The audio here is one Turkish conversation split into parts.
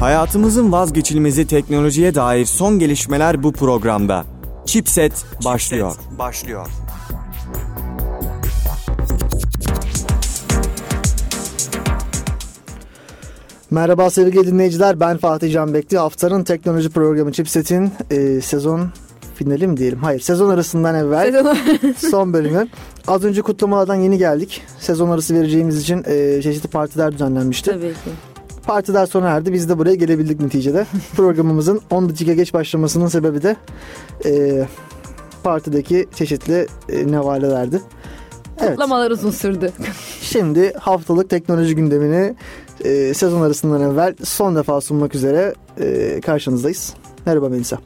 Hayatımızın vazgeçilmezi teknolojiye dair son gelişmeler bu programda. Chipset başlıyor. Chipset başlıyor. Merhaba sevgili dinleyiciler ben Fatih Can Bekli. Haftanın teknoloji programı Chipset'in e, sezon finali mi diyelim? Hayır sezon arasından evvel Sezon- son bölümü. Az önce kutlamalardan yeni geldik. Sezon arası vereceğimiz için e, çeşitli partiler düzenlenmişti. Tabii ki. Partiler sona erdi. Biz de buraya gelebildik neticede. Programımızın 10 dakika geç başlamasının sebebi de e, partideki çeşitli e, nevalelerdi. Evet. Kutlamalar uzun sürdü. Şimdi haftalık teknoloji gündemini e, sezon arasından evvel son defa sunmak üzere e, karşınızdayız. Merhaba Melisa.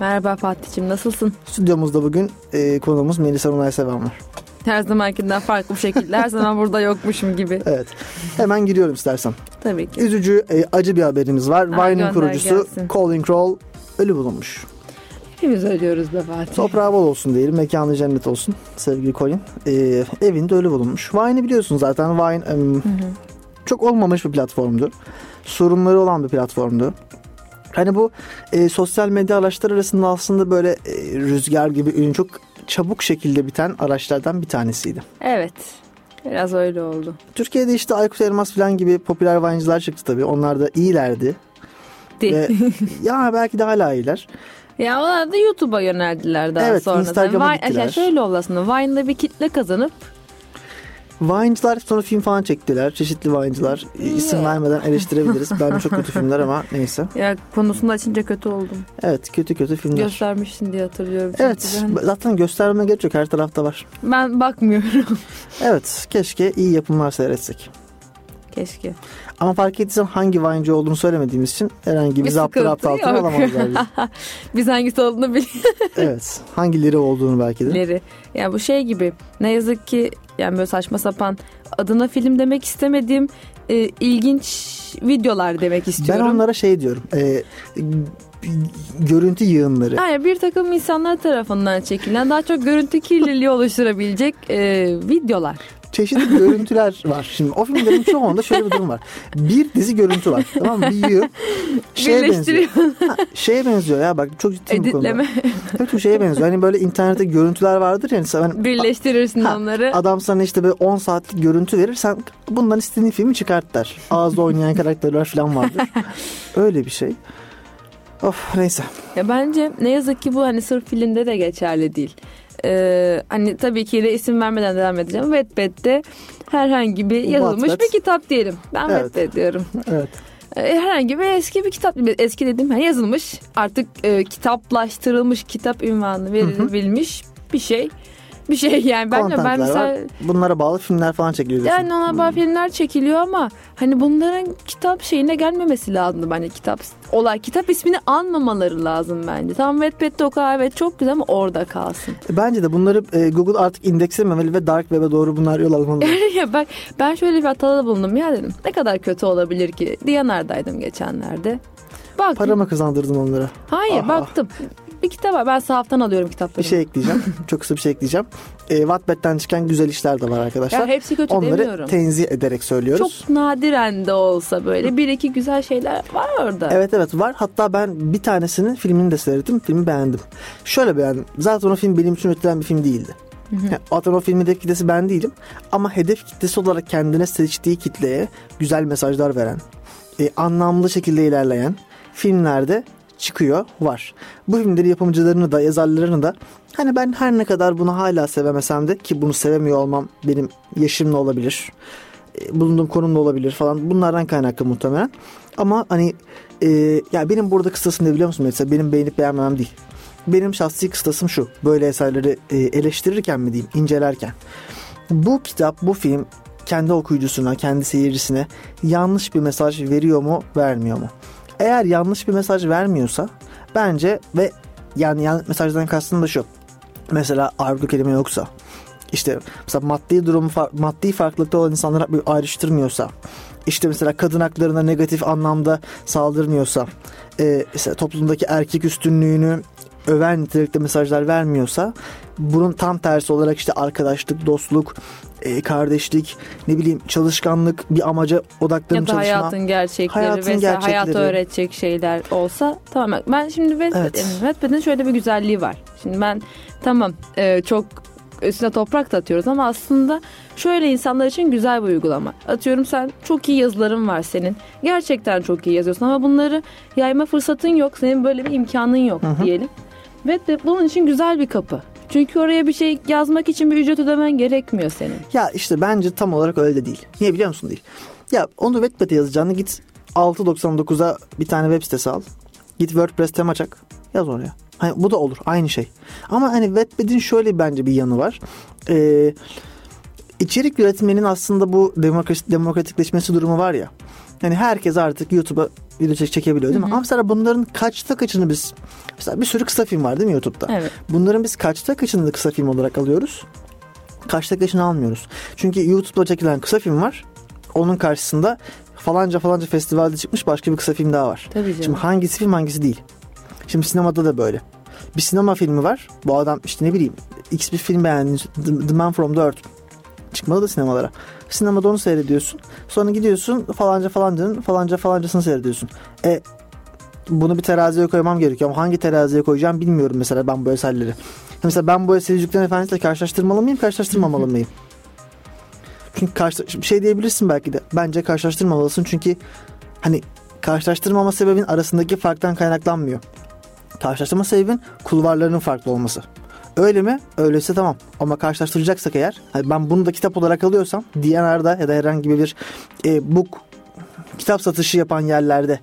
Merhaba Fatih'cim nasılsın? Stüdyomuzda bugün e, konuğumuz Melisa Nunay Seven var. Her zamankinden farklı bir şekilde her zaman burada yokmuşum gibi. Evet. Hemen giriyorum istersen. Tabii ki. Üzücü, e, acı bir haberimiz var. Vine'in gönder kurucusu gelsin. Colin Kroll ölü bulunmuş. Hepimiz ölüyoruz be Fatih. Toprağı bol olsun diyelim. Mekanı cennet olsun sevgili Colin. E, evinde ölü bulunmuş. Vine'i biliyorsun zaten. Vine em, Hı hı. çok olmamış bir platformdu. Sorunları olan bir platformdu. Hani bu e, sosyal medya araçları arasında aslında böyle e, rüzgar gibi ürün çok çabuk şekilde biten araçlardan bir tanesiydi. Evet. Biraz öyle oldu. Türkiye'de işte Aykut Elmas falan gibi popüler Vine'cılar çıktı tabii. Onlar da iyilerdi. Ve ya belki de hala iyiler. ya onlar da YouTube'a yöneldiler daha Evet, sonra. Instagram'a Vine, gittiler. ya şöyle oldu aslında. Vine'da bir kitle kazanıp Vine'cılar sonra film falan çektiler. Çeşitli Vine'cılar. İsim vermeden eleştirebiliriz. Bence çok kötü filmler ama neyse. ya konusunu açınca kötü oldum. Evet kötü kötü filmler. Göstermişsin diye hatırlıyorum. Evet Ben, zaten göstermeme gerek yok her tarafta var. ben bakmıyorum. Evet keşke iyi yapımlar seyretsek. Keşke. Ama fark ettiysen hangi Vine'ci olduğunu söylemediğimiz için herhangi bir zapturapt sıkıntı altına bizi. Biz hangisi olduğunu biliyoruz. Evet. Hangileri olduğunu belki de. leri. Ya bu şey gibi ne yazık ki yani böyle saçma sapan adına film demek istemediğim e, ilginç videolar demek Ben istiyorum. onlara şey diyorum. E, görüntü yığınları. Yani bir takım insanlar tarafından çekilen daha çok görüntü kirliliği oluşturabilecek e, videolar. Çeşitli görüntüler var. Şimdi o filmlerin çoğunda şöyle bir durum var. Bir dizi görüntü var. Tamam mı? Bir yığın. Şeye benziyor. Ha, şeye benziyor ya bak çok bu konuda. Editleme. Evet çok şeye benziyor. Hani böyle internette görüntüler vardır yani. Sen, Birleştirirsin Ha, onları. Adam sana işte böyle 10 saatlik görüntü verir. Sen bundan istediğin filmi çıkart der. Ağızda oynayan karakterler falan vardır. Öyle bir şey. Of neyse. Ya bence ne yazık ki bu hani sırf filmde de geçerli değil. Ee, hani tabii ki de isim vermeden devam edeceğim. Wattpad'de herhangi bir yazılmış Wattpad. bir kitap diyelim. Ben Evet. Wattpad diyorum. Evet. Ee, herhangi bir eski bir kitap eski dediğim hani yazılmış artık e, kitaplaştırılmış kitap ünvanı verilebilmiş bir şey bir şey yani ben ben Contentler mesela var. Bunlara bağlı filmler falan çekiliyor. diyorsun. yani ona bağlı filmler çekiliyor ama hani bunların kitap şeyine gelmemesi lazım bence kitap olay kitap ismini anmamaları lazım bence. Tamam Wattpad'de o kadar evet çok güzel ama orada kalsın. Bence de bunları e, Google artık indekslememeli ve Dark Web'e doğru bunlar yol almalı. ya bak ben şöyle bir hatada bulundum ya dedim. Ne kadar kötü olabilir ki? Diyanar'daydım geçenlerde. Baktım. Para mı kazandırdın onlara? Hayır Aha. baktım. Bir kitap var. Ben sahaftan alıyorum kitapları. Bir şey ekleyeceğim. Çok kısa bir şey ekleyeceğim. E, Wattpad'den çıkan güzel işler de var arkadaşlar. Ya hepsi kötü Onları demiyorum. tenzih ederek söylüyoruz. Çok nadiren de olsa böyle bir iki güzel şeyler var orada. Evet evet var. Hatta ben bir tanesinin filmini de seyrettim. Filmi beğendim. Şöyle beğendim. Zaten o film benim için üretilen bir film değildi. Yani Zaten o filmin hedef kitlesi ben değilim. Ama hedef kitlesi olarak kendine seçtiği kitleye güzel mesajlar veren, e, anlamlı şekilde ilerleyen filmlerde çıkıyor var. Bu filmlerin yapımcılarını da yazarlarını da hani ben her ne kadar bunu hala sevemesem de ki bunu sevemiyor olmam benim yaşımla olabilir. e, bulunduğum konumla olabilir falan. Bunlardan kaynaklı muhtemelen. Ama hani e, ya benim burada kıstasım ne biliyor musun? Mesela benim beğenip beğenmemem değil. Benim şahsi kıstasım şu. Böyle eserleri e, eleştirirken mi diyeyim, incelerken. Bu kitap, bu film kendi okuyucusuna, kendi seyircisine yanlış bir mesaj veriyor mu, vermiyor mu? Eğer yanlış bir mesaj vermiyorsa bence ve yani yanlış mesajdan kastım da şu. Mesela argo kelime yoksa işte mesela maddi durumu maddi farklılıkta olan insanları ayrıştırmıyorsa işte mesela kadın haklarına negatif anlamda saldırmıyorsa e, mesela toplumdaki erkek üstünlüğünü öven nitelikte mesajlar vermiyorsa bunun tam tersi olarak işte arkadaşlık, dostluk, e, kardeşlik, ne bileyim çalışkanlık, bir amaca odaklanıp ya da çalışma. hayatın gerçekleri Hayatın vesaire gerçekleri. hayatı öğretecek şeyler olsa tamam. Ben şimdi Wattpad Evet. Wattpad'in şöyle bir güzelliği var. Şimdi ben tamam e, çok üstüne toprak da atıyoruz ama aslında şöyle insanlar için güzel bir uygulama. Atıyorum sen çok iyi yazıların var senin. Gerçekten çok iyi yazıyorsun ama bunları yayma fırsatın yok. Senin böyle bir imkanın yok Hı hı. diyelim. Wattpad bunun için güzel bir kapı. Çünkü oraya bir şey yazmak için bir ücret ödemen gerekmiyor senin. Ya işte bence tam olarak öyle değil. Niye biliyor musun değil? Ya onu Wattpad'e yazacağını git 6.99'a bir tane web sitesi al. Git WordPress tema çak. Yaz oraya. Hani bu da olur. Aynı şey. Ama hani Wattpad'in şöyle bence bir yanı var. Ee, içerik üretmenin aslında bu demokrasi, demokratikleşmesi durumu var ya. Yani herkes artık YouTube'a video çek- çekebiliyor değil mi? Ama mesela bunların kaçta kaçını biz mesela bir sürü kısa film var değil mi YouTube'da? Evet. Bunların biz kaçta kaçını da kısa film olarak alıyoruz? Kaçta kaçını almıyoruz. Çünkü YouTube'da çekilen kısa film var. Onun karşısında falanca falanca festivalde çıkmış başka bir kısa film daha var. Tabii canım. Şimdi hangisi film hangisi değil. Şimdi sinemada da böyle. Bir sinema filmi var. Bu adam işte ne bileyim X bir film beğendin. The, The Man From The Earth. Çıkmalı da sinemalara. Sinemada onu seyrediyorsun. Sonra gidiyorsun falanca falancanın falanca falancasını seyrediyorsun. E bunu bir teraziye koymam gerekiyor ama hangi teraziye koyacağım bilmiyorum mesela ben bu eserleri. Mesela ben bu eseri Yüzüklerin Efendisi'yle karşılaştırmalı mıyım, karşılaştırmamalı mıyım? Çünkü karşı, şey diyebilirsin belki de. Bence karşılaştırmamalısın çünkü hani karşılaştırmama sebebin arasındaki farktan kaynaklanmıyor. Karşılaştırma sebebin kulvarlarının farklı olması. Öyle mi? Öyleyse tamam. Ama karşılaştıracaksak eğer hani ben bunu da kitap olarak alıyorsam DNR'da ya da herhangi bir e, book kitap satışı yapan yerlerde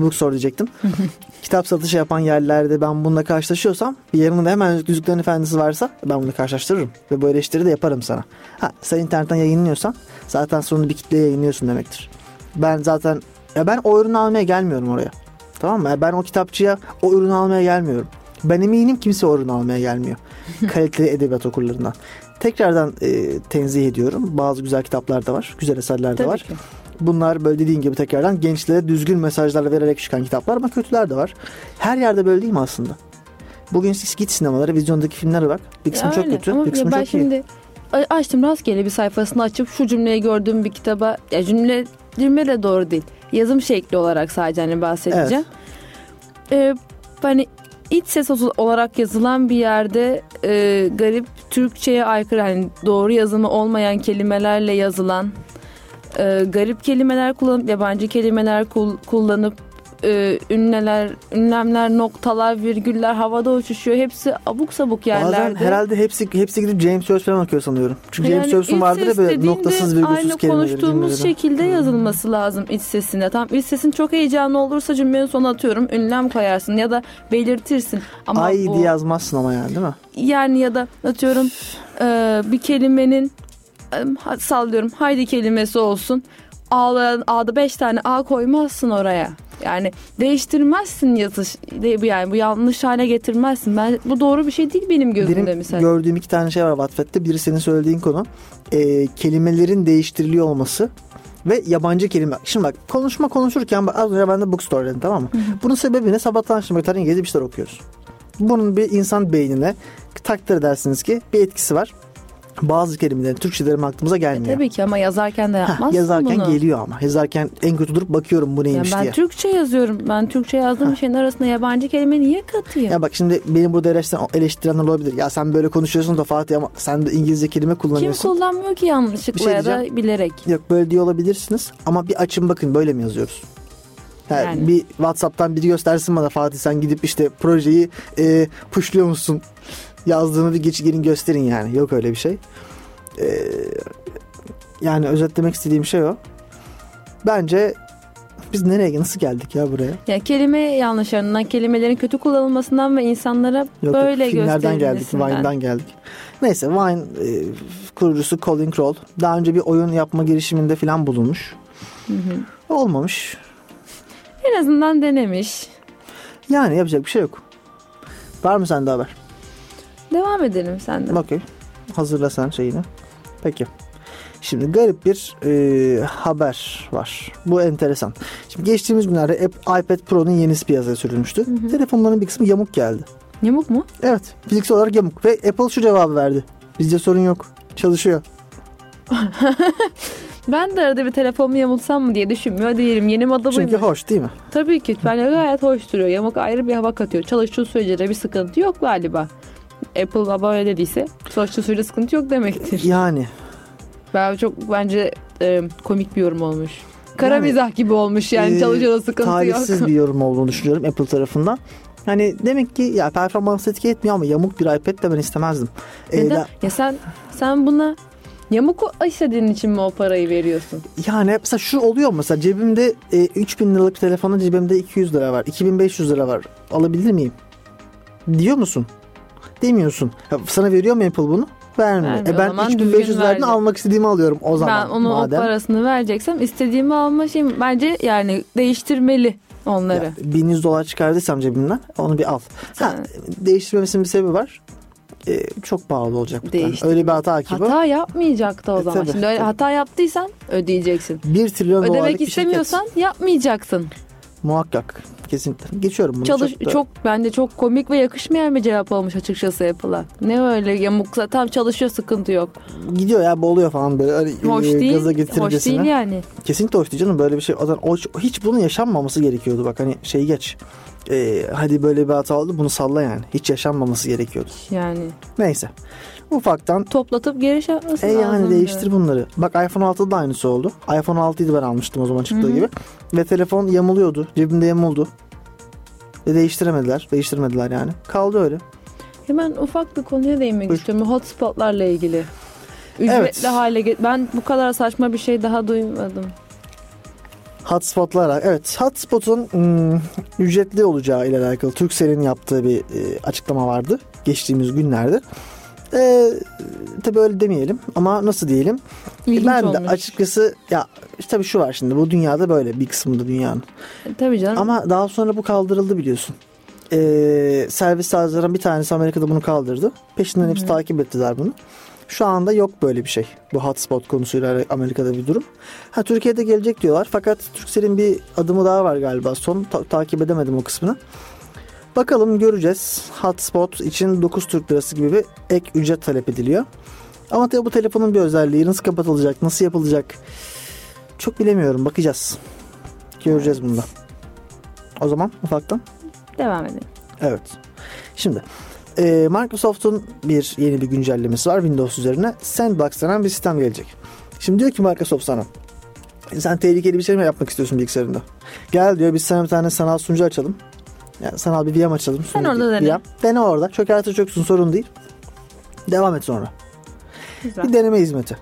bookstore diyecektim. kitap satışı yapan yerlerde ben bununla karşılaşıyorsam bir yanımda hemen Yüzüklerin Efendisi varsa ben bunu karşılaştırırım. Ve bu eleştiri de yaparım sana. Ha, sen internetten yayınlıyorsan zaten sonunu bir kitleye yayınlıyorsun demektir. Ben zaten ya ben o ürünü almaya gelmiyorum oraya. Tamam mı? Ya Ben o kitapçıya o ürünü almaya gelmiyorum. Ben eminim kimse o ürünü almaya gelmiyor. Kaliteli edebiyat okurlarından. Tekrardan e, tenzih ediyorum. Bazı güzel kitaplar da var. Güzel eserler de Tabii var. ki. Bunlar böyle dediğin gibi tekrardan gençlere düzgün mesajlar vererek çıkan kitaplar ama kötüler de var. Her yerde böyle değil mi aslında? Bugün siz git sinemalara, vizyondaki filmlere bak. Bir kısmı çok kötü, Ama bir kısmı ben çok iyi. şimdi a- açtım rastgele bir sayfasını açıp şu cümleyi gördüğüm bir kitaba ya cümle cümle de doğru değil. Yazım şekli olarak sadece hani bahsedeceğim. Ee, hani iç ses olarak yazılan bir yerde e, garip Türkçe'ye aykırı hani doğru yazımı olmayan kelimelerle yazılan e, garip kelimeler kullanıp yabancı kelimeler kul- kullanıp e, ünleler, ünlemler, noktalar, virgüller havada uçuşuyor. Hepsi abuk sabuk yerlerde. Bazen herhalde hepsi hepsi gidip James Joyce falan okuyor sanıyorum. Çünkü James Yani Joyce'un iç vardır ya böyle noktasız virgülsüz Aynı kelimeleri. konuştuğumuz cümleleri. şekilde yazılması lazım iç sesine. Tam iç sesin çok heyecanlı olursa cümlenin sonuna atıyorum ünlem koyarsın ya da belirtirsin. Ama Ay bu, diye yazmazsın ama yani değil mi? yani ya da atıyorum e, bir kelimenin sallıyorum haydi kelimesi olsun. A'da, A'da beş tane A koymazsın oraya. Yani değiştirmezsin yazış de- yani bu yanlış hale getirmezsin. Ben bu doğru bir şey değil benim gözümde Benim mesela. gördüğüm iki tane şey var Wattpad'de. Biri senin söylediğin konu. Ee, kelimelerin değiştiriliyor olması ve yabancı kelime. Şimdi bak konuşma konuşurken bak, az önce ben de bookstore dedim tamam mı? Bunun sebebi ne? Sabahtan akşama kadar İngilizce bir şeyler okuyoruz. Bunun bir insan beynine takdir edersiniz ki bir etkisi var. Bazı kelimelerin Türkçelerin aklımıza gelmiyor. Tabii ki ama yazarken de yapmazsın yazarken bunu. geliyor ama. Yazarken en kötü durup bakıyorum bu Yani neymiş ben diye. Türkçe yazıyorum. Ben Türkçe yazdığım şeyin arasında yabancı kelime niye katayım? Ya bak şimdi benim burada eleştiren, eleştirenler olabilir. Ya sen böyle konuşuyorsun da Fatih ama sen de İngilizce kelime Kim kullanıyorsun. kullanmıyor ki yanlışlıkla şey ya da bilerek? Yok böyle diyor olabilirsiniz ama bir açın bakın böyle mi yazıyoruz? Yani, Yani. Bir Whatsapp'tan biri göstersin bana Fatih sen gidip işte projeyi e, pushluyor musun? Yazdığını bir geç gelin gösterin yani. Yok öyle bir şey. E, yani özetlemek istediğim şey o. Bence biz nereye nasıl geldik ya buraya? Ya kelime yanlışlarından, kelimelerin kötü kullanılmasından ve insanlara Yok, böyle filmlerden geldik, gösterilmesinden. Vine'dan geldik. Neyse Vine e, kurucusu Colin Kroll daha önce bir oyun yapma girişiminde falan bulunmuş. Hı hı. Olmamış. En azından denemiş. Yani yapacak bir şey yok. Var mı sende haber? Devam edelim senden. Okey. Hazırla sen şeyini. Peki. Şimdi garip bir e, haber var. Bu enteresan. Şimdi geçtiğimiz günlerde iPad Pro'nun yenisi piyasaya sürülmüştü. Telefonların bir kısmı yamuk geldi. Yamuk mu? Evet fiziksel olarak yamuk ve Apple şu cevabı verdi. Bizde sorun yok çalışıyor. Ben de arada bir telefonumu yamulsam mı diye düşünmüyor değilim. Yeni moda Çünkü buymuş. hoş değil mi? Tabii ki. Bence gayet hoş duruyor. Yamuk ayrı bir hava katıyor. Çalıştığı sürece de bir sıkıntı yok galiba. Apple baba öyle dediyse çalıştığı sürece sıkıntı yok demektir. Yani Ben çok bence e, komik bir yorum olmuş. Kara Yani, mizah gibi olmuş yani e, çalışıyor da sıkıntı yok. bir yorum olduğunu düşünüyorum Apple tarafından. Hani demek ki ya performans etki etmiyor ama yamuk bir iPad de ben istemezdim. Ee, Neden? la- Ya sen sen buna yamuk istediğin için mi o parayı veriyorsun? yani mesela şu oluyor mu? mesela cebimde e, 3000 liralık telefonun cebimde 200 lira var 2500 lira var alabilir miyim? Diyor musun? Demiyorsun. Ya sana veriyor mu Apple bunu? Vermiyor. Vermiyor. E ben zaman 3500 düzgün verdiğini verecek. almak istediğimi alıyorum o zaman. ben onun madem. o parasını vereceksem istediğimi alma şeyim bence yani değiştirmeli onları. Ya, 1100 dolar çıkardıysam cebimden onu bir al. Ha, değiştirmemesinin bir sebebi var. Ee, çok pahalı olacak. bu tane. Öyle bir hata ki bu. Hata yapmayacaktı o E, zaman. tabii. Şimdi öyle hata yaptıysan ödeyeceksin. 1 trilyon dolarlık Ödemek bir şirket. istemiyorsan yapmayacaksın. Muhakkak. Kesinlikle. Geçiyorum bunu. Çalış çok, da- çok bence çok komik ve yakışmayan bir cevap olmuş açıkçası Apple'a. Ne öyle yamuk tam çalışıyor sıkıntı yok. gidiyor ya boğuluyor falan böyle. Hani, Hoş e, değil. Gaza Hoş değil yani. Kesinlikle hoş değil canım. Böyle bir şey. Zaman o- hiç bunun yaşanmaması gerekiyordu. Bak hani şey geç. Ee, hadi böyle bir hata oldu bunu salla yani. Hiç yaşanmaması gerekiyordu. Yani Neyse. Ufaktan toplatıp geri şey yapması E yani lazımdı. değiştir bunları. Bak iPhone 6'da da aynısı oldu. iPhone 6'yı da ben almıştım o zaman çıktığı Hı hı. gibi. Ve telefon yamuluyordu. Cebimde yamuldu. Ve değiştiremediler. Değiştirmediler yani. Kaldı öyle. Hemen ufak bir konuya değinmek Buyur. istiyorum. Hotspotlarla ilgili. Ücretli Evet. hale get. Ben bu kadar saçma bir şey daha duymadım. Hotspotlar. Evet. Hotspot'un hmm, ücretli olacağı ile alakalı Turkcell'in yaptığı bir e, açıklama vardı. Geçtiğimiz günlerde. E, tabii öyle demeyelim ama nasıl diyelim? İlginç ben de olmuş. açıkçası ya işte tabii şu var şimdi bu dünyada böyle bir kısmında dünyanın. E, Tabii canım. Ama daha sonra bu kaldırıldı biliyorsun. Ee, servis sağlayıcıların bir tanesi Amerika'da bunu kaldırdı. Peşinden hepsi takip ettiler bunu. Şu anda yok böyle bir şey. Bu hotspot konusuyla Amerika'da bir durum. Ha Türkiye'de gelecek diyorlar. Fakat Turkcell'in bir adımı daha var galiba. Son ta- takip edemedim o kısmını. Bakalım göreceğiz. Hotspot için 9 Türk lirası gibi bir ek ücret talep ediliyor. Ama tabii bu telefonun bir özelliği nasıl kapatılacak, nasıl yapılacak çok bilemiyorum. Bakacağız. Göreceğiz bunu da. O zaman ufaktan. Devam edelim. Evet. Şimdi e, Microsoft'un bir yeni bir güncellemesi var Windows üzerine. Sandbox denen bir sistem gelecek. Şimdi diyor ki Microsoft sana sen tehlikeli bir şey mi yapmak istiyorsun bilgisayarında? Gel diyor biz sana bir tane sanal sunucu açalım. Yani sanal bir VM açalım. Sen orada dene. VM. Dene orada. Çökertir çöksün sorun değil. Devam et sonra. Güzel. Bir deneme hizmeti.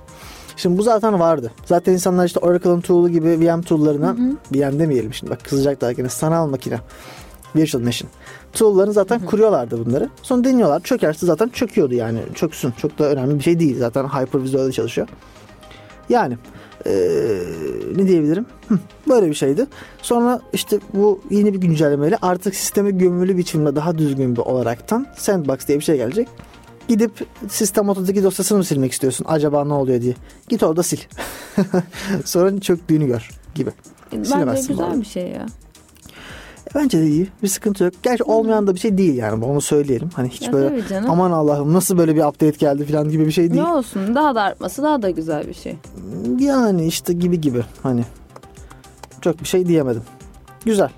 Şimdi bu zaten vardı. Zaten insanlar işte Oracle'ın tool'u gibi VM tool'larına VM demeyelim şimdi bak kızacaklar gene sanal makine. Virtual machine. Tool'larını zaten kuruyorlardı bunları. Sonra deniyorlar. Çökerse zaten çöküyordu yani. Çöksün. Çok da önemli bir şey değil. Zaten Hyper-Visual'de çalışıyor. Yani eee, ne diyebilirim? Hı, böyle bir şeydi. Sonra işte bu yeni bir güncellemeyle artık sisteme gömülü biçimde daha düzgün bir olaraktan Sandbox diye bir şey gelecek. Gidip sistem otodaki dosyasını mı silmek istiyorsun? Acaba ne oluyor diye. Git orada sil. Sonra çöktüğünü gör gibi. Bence Silemezsin güzel bir şey ya. Bence de iyi. Bir sıkıntı yok. Gerçi olmayan da bir şey değil yani. Onu söyleyelim. Hani hiç Ya böyle aman Allah'ım nasıl böyle bir update geldi falan gibi bir şey değil. Ne olsun daha da artması daha da güzel bir şey. Yani işte gibi gibi hani çok bir şey diyemedim. Güzel.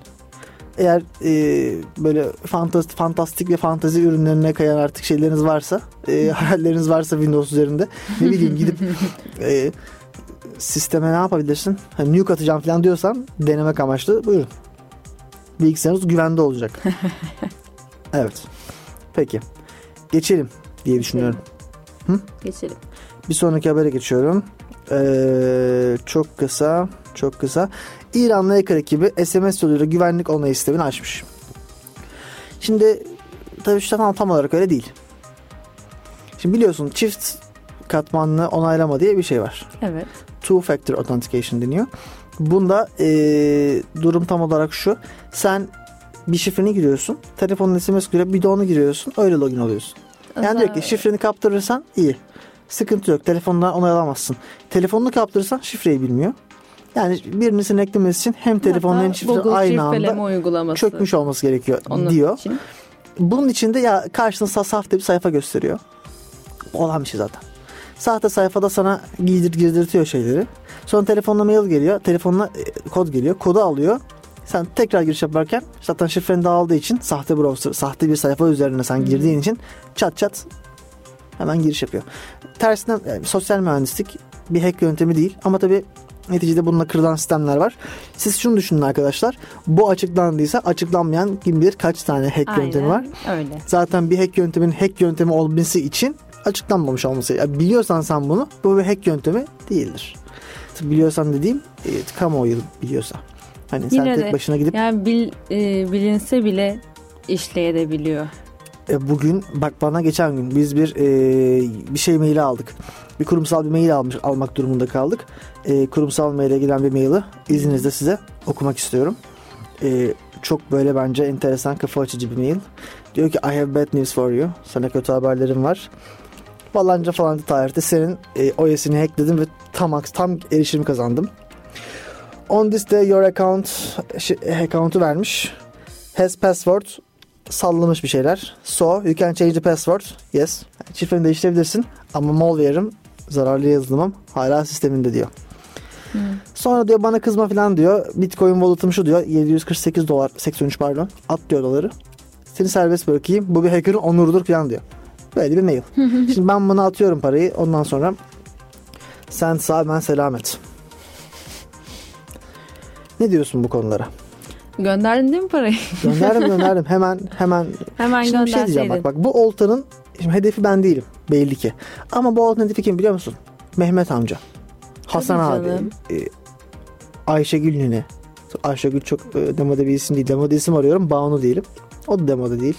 Eğer e, böyle fantastik, fantastik ve fantazi ürünlerine kayan artık şeyleriniz varsa, e, hayalleriniz varsa Windows üzerinde ne bileyim gidip e, sisteme ne yapabilirsin? Hani nuke atacağım falan diyorsan denemek amaçlı buyurun. Bilgisayarınız güvende olacak. evet. Peki. Geçelim diye düşünüyorum. Geçelim. Bir sonraki habere geçiyorum. Ee, çok kısa, çok kısa. İranlı hacker ekibi SMS yoluyla güvenlik onayı sistemini açmış. Şimdi tabii şu tam, tam olarak öyle değil. Şimdi biliyorsun çift katmanlı onaylama diye bir şey var. Evet. Two Factor Authentication deniyor. Bunda ee, durum tam olarak şu. Sen bir şifreni giriyorsun. Telefonun SMS giriyor. Bir de onu giriyorsun. Öyle login oluyorsun. Yani diyor ki şifreni kaptırırsan iyi. Sıkıntı yok. Telefondan onay alamazsın. Telefonunu kaptırırsan şifreyi bilmiyor. Yani birini eklemesi için hem telefonun hem şifre Google aynı anda uygulaması. çökmüş olması gerekiyor Onun diyor. için. bunun içinde ya karşına sa- sahte bir sayfa gösteriyor. Olan bir şey zaten. Sahte sayfada sana giydir girdirtiyor şeyleri. Sonra telefonla mail geliyor. Telefonla e, kod geliyor. Kodu alıyor. Sen tekrar giriş yaparken zaten şifren dağıldığı için sahte browser, sahte bir sayfa üzerine sen girdiğin için çat çat hemen giriş yapıyor. Tersinden yani sosyal mühendislik bir hack yöntemi değil ama tabii neticede bununla kırılan sistemler var. Siz şunu düşünün arkadaşlar. Bu açıklandıysa açıklanmayan kim bilir kaç tane hack Aynen yöntemi var. öyle. Zaten bir hack yöntemin hack yöntemi olması için açıklanmamış olması. Yani biliyorsan sen bunu bu bir hack yöntemi değildir. Biliyorsan dediğim e, kamuoyu biliyorsa. Hani sen Yine tek de başına gidip Yani bil, e, bilinse bile işleyebiliyor. E, bugün bak bana geçen gün biz bir e, bir şey maili aldık. Bir kurumsal bir mail almış almak durumunda kaldık. E, kurumsal maile gelen bir maili izninizle size okumak istiyorum. E, çok böyle bence enteresan kafa açıcı bir mail. Diyor ki I have bad news for you. Sana kötü haberlerim var. Falanca falanca tarihte senin e, OS'ini hackledim ve tam tam erişim kazandım. On this day your account şey, account'u vermiş. Has password sallamış bir şeyler. So you can change the password. Yes. Şifreni değiştirebilirsin ama malware'ım zararlı yazılımım hala sisteminde diyor. Sonra diyor bana kızma falan diyor. Bitcoin wallet'ım şu diyor. 748 dolar 83 pardon. At diyor doları. Seni serbest bırakayım. Bu bir hacker'ın onurudur falan diyor. Böyle bir mail. Şimdi ben buna atıyorum parayı. Ondan sonra sen sağ ben selamet. Ne diyorsun bu konulara? Gönderdin değil mi parayı? Gönderdim gönderdim. Hemen hemen Hemen Şimdi bir şey diyeceğim bak bak bu oltanın şimdi hedefi ben değilim belli ki. Ama bu oltanın hedefi kim biliyor musun? Mehmet amca. Hasan abi. canım. e, Ayşegül nene. Ayşegül çok e, demode bir isim değil. Demode isim arıyorum. Banu değilim. O da demode değil.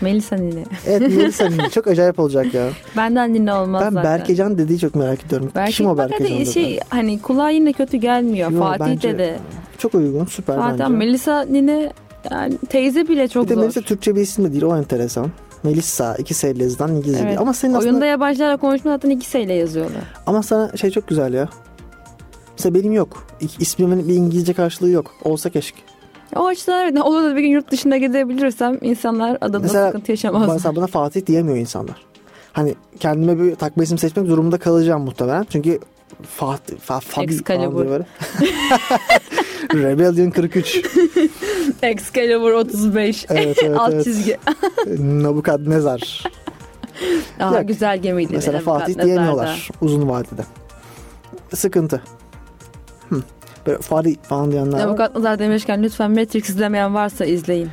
Melisa Nine. Evet Melisa Nine. Çok acayip olacak ya. Benden dinle olmaz ben zaten. Berkecan dediği çok merak ediyorum. Berke, Kim o Berkecan? hadi dedi? şey hani kulağa yine kötü gelmiyor. Yo, Fatih bence de Çok uygun. Süper Zaten bence. Melisa Nine yani teyze bile çok bir de zor. Melisa Türkçe bir isim de değil. O enteresan. Melissa. iki S'yle yazılan İngilizce Evet. değil. Ama senin aslında Oyunda yabancılarla konuşma zaten iki seyle yazıyorlar. Ama sana şey çok güzel ya. Mesela benim yok. İsmimin bir İngilizce karşılığı yok. Olsa keşke. O açıdan evet. Olur da bir gün yurt dışına gidebilirsem insanlar adada Mesela sıkıntı yaşamaz. Mesela buna Fatih diyemiyor insanlar. Hani kendime bir takma isim seçmek durumunda kalacağım muhtemelen. Çünkü Fatih, fa, Fabi Excalibur. böyle. Rebellion 43. Excalibur 35. Evet, evet, Alt evet. çizgi. Nabukadnezar. Daha Yok. güzel gemiydi. Mesela Fatih diyemiyorlar uzun vadede. Sıkıntı. Hı. Böyle Fari falan diyenler var. Nebukadnezar demişken lütfen Matrix izlemeyen varsa izleyin.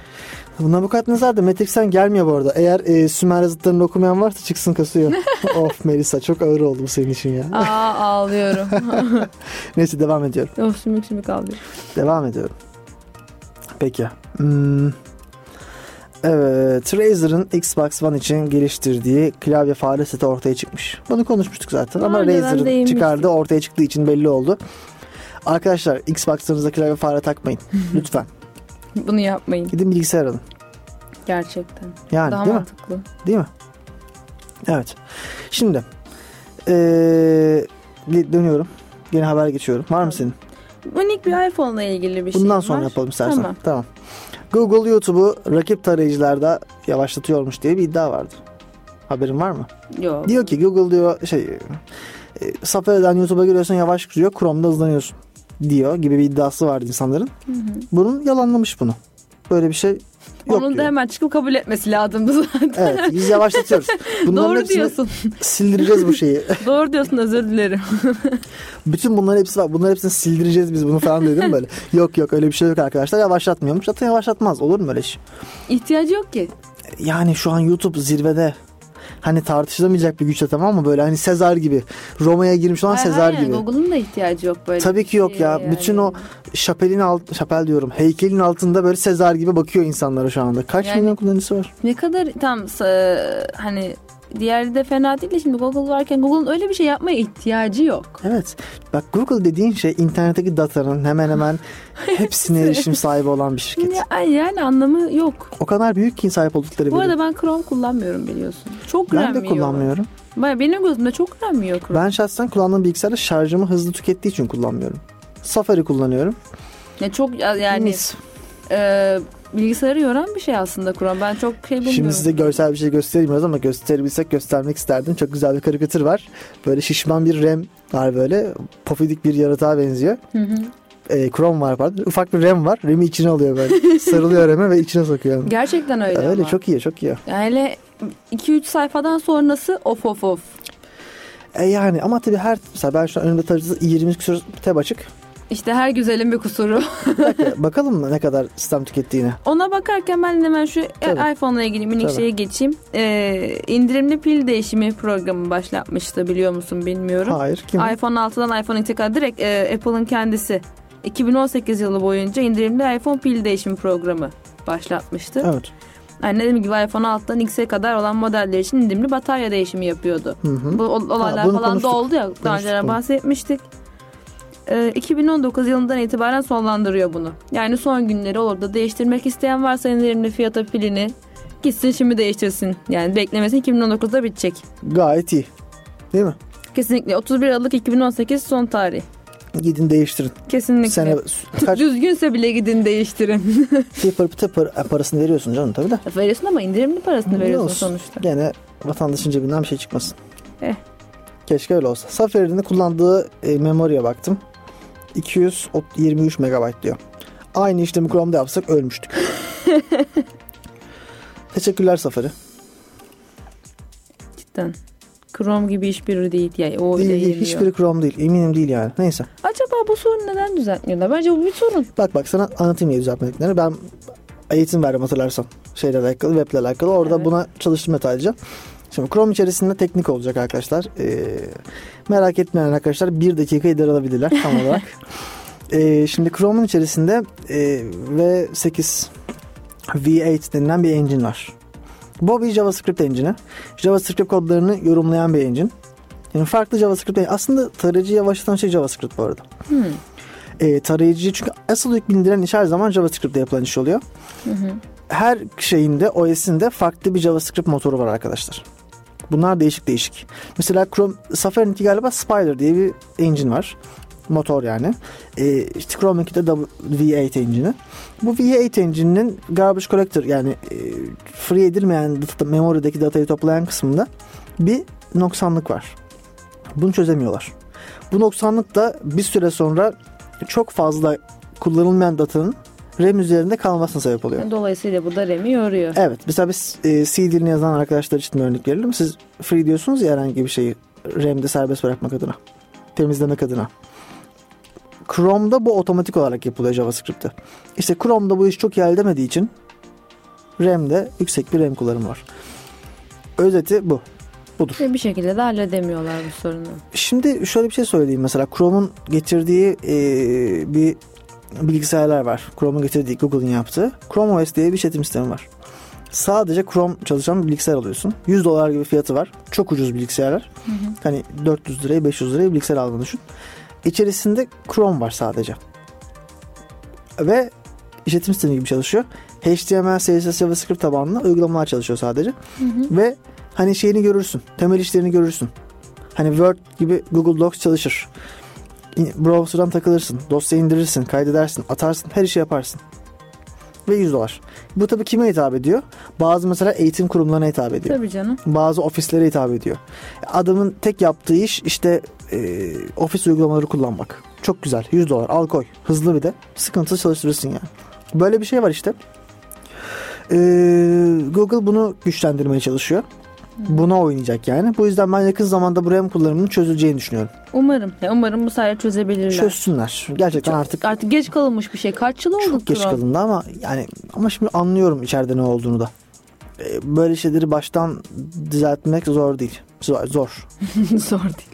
Bu Nabukadnezar da Matrix'ten gelmiyor bu arada. Eğer e, Sümer yazıtlarını okumayan varsa çıksın kasıyor. of Melisa çok ağır oldu bu senin için ya. Aa ağlıyorum. Neyse devam ediyorum. of sümük sümük ağlıyorum. Devam ediyorum. Peki. Hmm. Evet, Razer'ın Xbox One için geliştirdiği klavye fare seti ortaya çıkmış. Bunu konuşmuştuk zaten Daha ama Razer'ın çıkardığı ortaya çıktığı için belli oldu. Arkadaşlar Xbox'larınıza klavye fare takmayın. Lütfen. Bunu yapmayın Gidin bilgisayar alın. gerçekten. Yani Daha değil mi? mantıklı. Değil mi? Evet. Şimdi ee, dönüyorum. Yine haber geçiyorum. Var mı senin? Minik bir iPhone'la ilgili bir şey Bundan var. sonra yapalım istersen. Tamam. Tamam. Google YouTube'u rakip tarayıcılarda yavaşlatıyormuş diye bir iddia vardı. Haberin var mı? Yok. Diyor ki Google diyor şey e, Safari'den YouTube'a giriyorsun yavaş giriyor Chrome'da hızlanıyorsun diyor gibi bir iddiası vardı insanların. Bunun yalanlamış bunu. Böyle bir şey yok Onun da diyor. hemen çıkıp kabul etmesi lazımdı zaten. Evet biz yavaşlatıyoruz. Bunların Doğru diyorsun. sildireceğiz bu şeyi. Doğru diyorsun özür dilerim. Bütün bunların hepsi var. Bunların hepsini sildireceğiz biz bunu falan dedim böyle. yok yok öyle bir şey yok arkadaşlar. Yavaşlatmıyormuş. Zaten yavaşlatmaz. Olur mu öyle iş? İhtiyacı yok ki. Yani şu an YouTube zirvede. Hani tartışılamayacak bir güçte tamam mı? Böyle hani Sezar gibi. Roma'ya girmiş olan Hayır, Sezar hayır, gibi. Google'ın da ihtiyacı yok böyle. Tabii ki yok ya. şeye Bütün yani. o şapelin alt şapel diyorum. Heykelin altında böyle Sezar gibi bakıyor insanlara şu anda. Kaç Yani- milyon kullanıcısı var? Ne kadar tam e, hani diğeri de fena değil de şimdi Google varken Google'ın öyle bir şey yapmaya ihtiyacı yok. Evet. Bak Google dediğin şey internetteki datanın hemen hemen hepsine erişim sahibi olan bir şirket. Ya, yani anlamı yok. O kadar büyük ki sahip oldukları Bu arada ben Chrome kullanmıyorum biliyorsun. Çok Ben de kullanmıyorum. Baya benim gözümde çok yiyor Chrome. Ben şahsen kullandığım bilgisayarda şarjımı hızlı tükettiği için kullanmıyorum. Safari kullanıyorum. Ya çok yani Mis. e, bilgisayarı yoran bir şey aslında Chrome. Ben çok şey bulmuyorum. Şimdi size görsel bir şey gösteremiyoruz ama gösterebilsek göstermek isterdim. Çok güzel bir karikatür var. Böyle şişman bir RAM var böyle. Pofidik bir yaratığa benziyor. Hı hı. E, Chrome var pardon. Ufak bir RAM var. RAM'i içine alıyor böyle. Sarılıyor RAM'e ve içine sokuyor. Gerçekten öyle Öyle ama. çok iyi çok iyi. Yani 2-3 sayfadan sonrası of of of. E yani ama tabii her mesela ben şu an önümde tarayıcısı 20 küsur tab açık. İşte her güzelin bir kusuru. Bakalım mı ne kadar sistem tükettiğine. Ona bakarken ben hemen şu Tabii. iPhone'la ilgili minik Tabii. şeye geçeyim. Ee, indirimli pil değişimi programı başlatmıştı biliyor musun bilmiyorum. Hayır kim? iPhone 6'dan iPhone X'e kadar direkt e, Apple'ın kendisi 2018 yılı boyunca indirimli iPhone pil değişimi programı başlatmıştı. Evet. Yani dediğim gibi iPhone 6'dan X'e kadar olan modeller için indirimli batarya değişimi yapıyordu. Hı hı. Bu ol- olaylar bunu falan konuştuk. da oldu ya. Daha önce bahsetmiştik. Ee, 2019 yılından itibaren sonlandırıyor bunu. Yani son günleri olur da değiştirmek isteyen varsa indirimli fiyata pilini gitsin şimdi değiştirsin. Yani beklemesin 2019'da bitecek. Gayet iyi. Değil mi? Kesinlikle 31 Aralık 2018 son tarih. Gidin değiştirin. Kesinlikle. Sene kaç Düzgünse bile gidin değiştirin. tıpır tıpır e, parasını veriyorsun canım tabii de. veriyorsun ama indirimli parasını Ne veriyorsun olsun. sonuçta. Gene vatandaşın cebinden bir şey çıkmasın. Eh. Keşke öyle olsa. Safari'nin kullandığı e, memoriye baktım. 223 megabayt diyor. Aynı işlemi Chrome'da yapsak ölmüştük. Teşekkürler Safari. Cidden. Chrome gibi hiçbiri değil. Yani o Değil, değil, hiçbiri Chrome değil. Eminim değil yani. Neyse. Acaba bu sorunu neden düzeltmiyorlar? Bence bu bir sorun. Bak bak sana anlatayım ya düzeltmediklerini. Ben eğitim verdim hatırlarsan. Şeyle alakalı, weble alakalı. Orada Evet. buna çalıştım detaylıca. Şimdi Chrome içerisinde teknik olacak arkadaşlar. Ee, merak etmeyen arkadaşlar bir dakikayı daralabilirler tam olarak. Ee, şimdi Chrome'un içerisinde e, V8 V8 denilen bir engine var. Bu bir JavaScript engine'i. JavaScript kodlarını yorumlayan bir engine. Yani farklı JavaScript aslında tarayıcı yavaşlatan şey JavaScript bu arada Hmm. e, tarayıcı çünkü asıl yük bindiren iş her zaman JavaScript'te yapılan iş oluyor. Hı hı. Her şeyinde OS'inde farklı bir JavaScript motoru var arkadaşlar. Bunlar değişik değişik. Mesela Chrome Safari'ninki galiba Spider diye bir engine var. Motor yani. E, işte Chrome'unki de V8 engine'i. Bu V8 engine'inin garbage collector yani e, free edilmeyen data, memory'deki datayı toplayan kısmında bir noksanlık var. Bunu çözemiyorlar. Bu noksanlık da bir süre sonra çok fazla kullanılmayan datanın RAM üzerinde kalmasına sebep oluyor. Dolayısıyla bu da RAM'i yoruyor. Evet. Mesela biz e, C dilini yazan arkadaşlar için örnek verelim. Siz free diyorsunuz ya herhangi bir şeyi RAM'de serbest bırakmak adına. Temizlemek adına. Chrome'da bu otomatik olarak yapılıyor JavaScript'te. İşte Chrome'da bu iş çok iyi edemediği için RAM'de yüksek bir RAM kullanımı var. Özeti bu. Budur. Ve bir şekilde de halledemiyorlar bu sorunu. Şimdi şöyle bir şey söyleyeyim mesela Chrome'un getirdiği e, bir bilgisayarlar var. Chrome'un getirdiği Google'ın yaptığı. Chrome OS diye bir işletim sistemi var. Sadece Chrome çalışan bir bilgisayar alıyorsun. 100 dolar gibi fiyatı var. Çok ucuz bilgisayarlar. Hani 400 liraya 500 liraya bilgisayar aldığını düşün. İçerisinde Chrome var sadece. Ve işletim sistemi gibi çalışıyor. HTML, CSS, JavaScript tabanlı uygulamalar çalışıyor sadece. Ve hani şeyini görürsün. Temel işlerini görürsün. Hani Word gibi Google Docs çalışır. Browser'dan takılırsın. Dosya indirirsin, kaydedersin, atarsın. Her işi yaparsın. Ve 100 dolar. Bu tabii kime hitap ediyor? Bazı mesela eğitim kurumlarına hitap ediyor. Tabii canım. Bazı ofislere hitap ediyor. Adamın tek yaptığı iş işte e, ofis uygulamaları kullanmak. Çok güzel. 100 dolar al koy. Hızlı bir de. Sıkıntısız çalıştırırsın yani. Böyle bir şey var işte. E, Google bunu güçlendirmeye çalışıyor. Buna oynayacak yani. Bu yüzden ben yakın zamanda bu RAM kullanımının çözüleceğini düşünüyorum. Umarım. Ya umarım bu sayede çözebilirler. Çözsünler. Gerçekten Çok- artık artık geç kalınmış bir şey. Kaç yıl oldu çok geç kalındı ama yani ama şimdi anlıyorum içeride ne olduğunu da. E, Böyle şeyleri baştan düzeltmek zor değil. Zor. zor. Zor değil.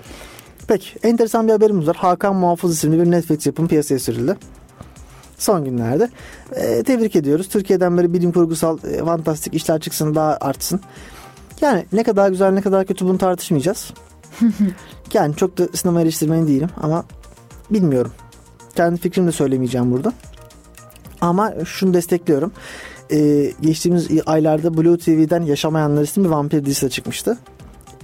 Peki enteresan bir haberimiz var. Hakan Muhafız isimli bir Netflix yapımı piyasaya sürüldü. Son günlerde. Ee, tebrik ediyoruz. Türkiye'den böyle bilim kurgusal e, fantastik işler çıksın daha artsın. Yani ne kadar güzel ne kadar kötü bunu tartışmayacağız. yani çok da sinema eleştirmeni değilim ama bilmiyorum. Kendi fikrimi de söylemeyeceğim burada. Ama şunu destekliyorum. Ee, geçtiğimiz aylarda Blue TV'den Yaşamayanlar isimli bir vampir dizisi çıkmıştı.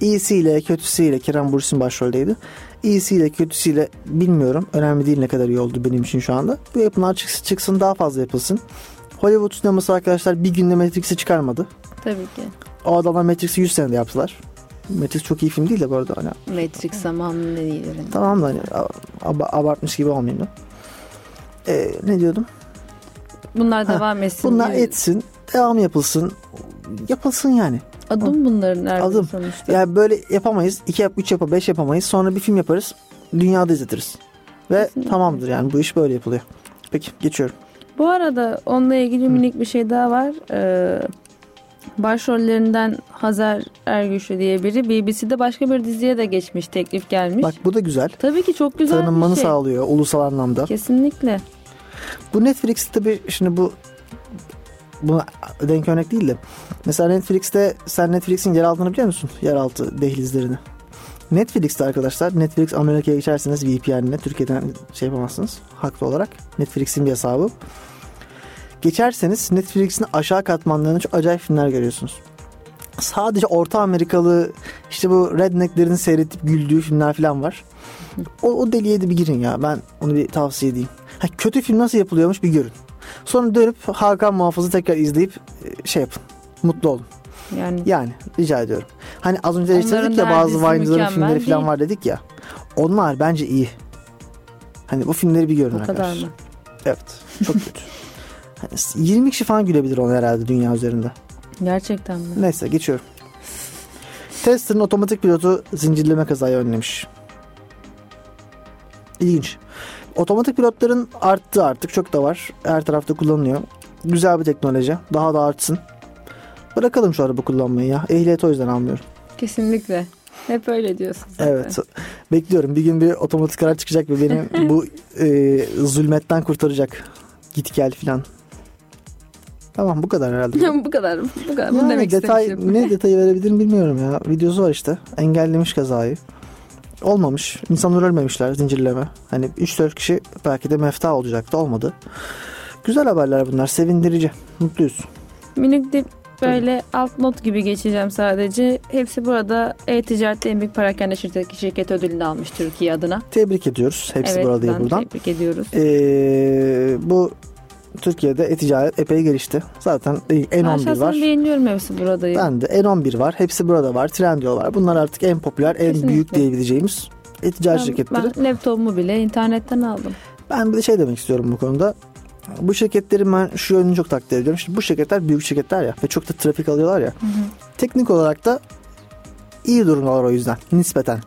İyisiyle kötüsüyle Kerem Bürsin başroldeydi. İyisiyle kötüsüyle bilmiyorum. Önemli değil ne kadar iyi oldu benim için şu anda. Bu yapımlar çıksın, çıksın daha fazla yapılsın. Hollywood sineması arkadaşlar bir günde Matrix'i çıkarmadı. Tabii ki. O adamlar Matrix'i 100 senede yaptılar. Matrix çok iyi film değil de bu arada. Hani, Matrix zamanlı ne değil. Yani. tamam da hani ab- abartmış gibi olmayayım da. Ee, ne diyordum? Bunlar Ha, devam etsin. Bunlar diye. etsin. Devam yapılsın. Yapılsın yani. Adım bunların nerede Adım. sonuçta. Yani böyle yapamayız. 2 yap, 3 yapa, 5 yapamayız. Sonra bir film yaparız. Dünyada izletiriz. Ve Kesinlikle. tamamdır yani bu iş böyle yapılıyor. Peki geçiyorum. Bu arada onunla ilgili minik bir şey daha var. Ee, başrollerinden Hazar Ergüçlü diye biri BBC'de başka bir diziye de geçmiş teklif gelmiş. Bak bu da güzel. Tabii ki çok güzel Tanınmanı bir şey. sağlıyor ulusal anlamda. Kesinlikle. Bu Netflix'te bir şimdi bu buna denk örnek değil de. Mesela Netflix'te sen Netflix'in yer altını biliyor musun? Yeraltı dehlizlerini. Netflix'te arkadaşlar Netflix Amerika'ya geçerseniz VPN'le Türkiye'den şey yapamazsınız haklı olarak. Netflix'in bir hesabı. Geçerseniz Netflix'in aşağı katmanlarında çok acayip filmler görüyorsunuz. Sadece Orta Amerikalı işte bu rednecklerin seyredip güldüğü filmler falan var. O, o deliğe de bir girin ya. Ben onu bir tavsiye edeyim. Ha, kötü film nasıl yapılıyormuş bir görün. Sonra dönüp Hakan Muhafız'ı tekrar izleyip e, şey yapın. Mutlu olun. Yani Yani rica ediyorum. Hani az önce eleştirdik ya bazı Vine'ların filmleri falan değil. var dedik ya. Onlar bence iyi. Hani bu filmleri bir görün o kadar arkadaşlar. mı? Evet. Çok kötü. Hani 20 kişi falan gülebilir ona herhalde dünya üzerinde. Gerçekten mi? Neyse geçiyorum. Tester'ın otomatik pilotu zincirleme kazayı önlemiş. İlginç. Otomatik pilotların arttı artık çok da var. Her tarafta kullanılıyor. Güzel bir teknoloji. Daha da artsın. Bırakalım şu araba kullanmayı ya. Ehliyet o yüzden almıyorum. Kesinlikle. Hep öyle diyorsun zaten. Evet. Bekliyorum. Bir gün bir otomatik araç çıkacak ve beni bu e, zulmetten kurtaracak. Git gel filan. Tamam bu kadar herhalde. bu kadar. Bu kadar. Yani demek detay, ne detayı verebilirim bilmiyorum ya. Videosu var işte. Engellemiş kazayı. Olmamış. İnsanlar ölmemişler zincirleme. Hani 3-4 kişi belki de mefta olacaktı. Olmadı. Güzel haberler bunlar. Sevindirici. Mutluyuz. Minik de böyle alt not gibi geçeceğim sadece. Hepsi burada e-ticarette en büyük perakende şirket, şirket ödülünü almış Türkiye adına. Tebrik ediyoruz. Hepsi evet, burada buradan. tebrik ediyoruz. Ee, bu Türkiye'de e-ticaret epey gelişti. Zaten en ben 11 şahsen var. beğeniyorum hepsi burada. Ben de N11 var. Hepsi burada var. Trendyol var. Bunlar artık en popüler, en Kesinlikle. büyük diyebileceğimiz e-ticaret ben, şirketleri. ben laptopumu bile internetten aldım. Ben bir de şey demek istiyorum bu konuda. Bu şirketlerin ben şu yönünü çok takdir ediyorum. Şimdi bu şirketler büyük şirketler ya ve çok da trafik alıyorlar ya. Teknik olarak da iyi durumdalar o yüzden nispeten.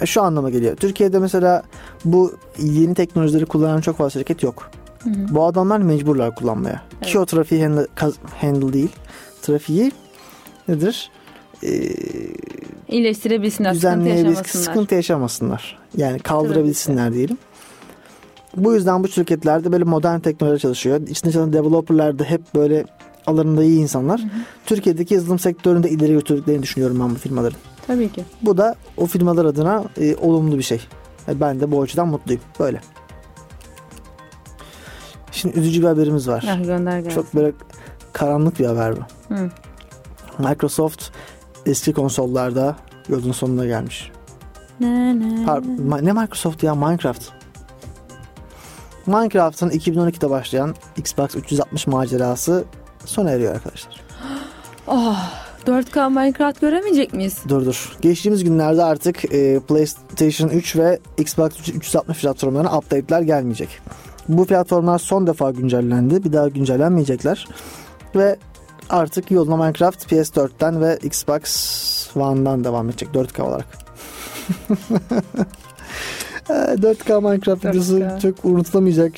E, Şu anlama geliyor. Türkiye'de mesela bu yeni teknolojileri kullanan çok fazla şirket yok. Hı hı. Bu adamlar mecburlar kullanmaya. Evet. Ki o trafiği handle, handle değil. Trafiği nedir? Ee, İyileştirebilsinler, sıkıntı düzenleyebil- yaşamasınlar. sıkıntı yaşamasınlar. Yani kaldırabilsinler diyelim. Bu yüzden bu şirketlerde böyle modern teknoloji çalışıyor. İçinde çalışan developerlar da hep böyle alanında iyi insanlar. Türkiye'deki yazılım sektöründe ileri götürdüklerini düşünüyorum ben bu firmaların. Tabii ki. Bu da o firmalar adına e, olumlu bir şey. E, ben de bu açıdan mutluyum. Böyle. Şimdi üzücü bir haberimiz var. Ah, gönder gelsin. Çok böyle karanlık bir haber bu. Hı. Microsoft eski konsollarda yolun sonuna gelmiş. Ne ne. Par- ne Microsoft ya Minecraft. Minecraft'ın 2012'de başlayan Xbox 360 macerası sona eriyor arkadaşlar. Oh, 4K Minecraft göremeyecek miyiz? Dur dur. Geçtiğimiz günlerde artık e, PlayStation 3 ve Xbox 360 platformlarına update'ler gelmeyecek. Bu platformlar son defa güncellendi. Bir daha güncellenmeyecekler. Ve artık yoluna Minecraft PS4'ten ve Xbox One'dan devam edecek 4K olarak. E, 4K Minecraft 4K. videosu çok unutulamayacak.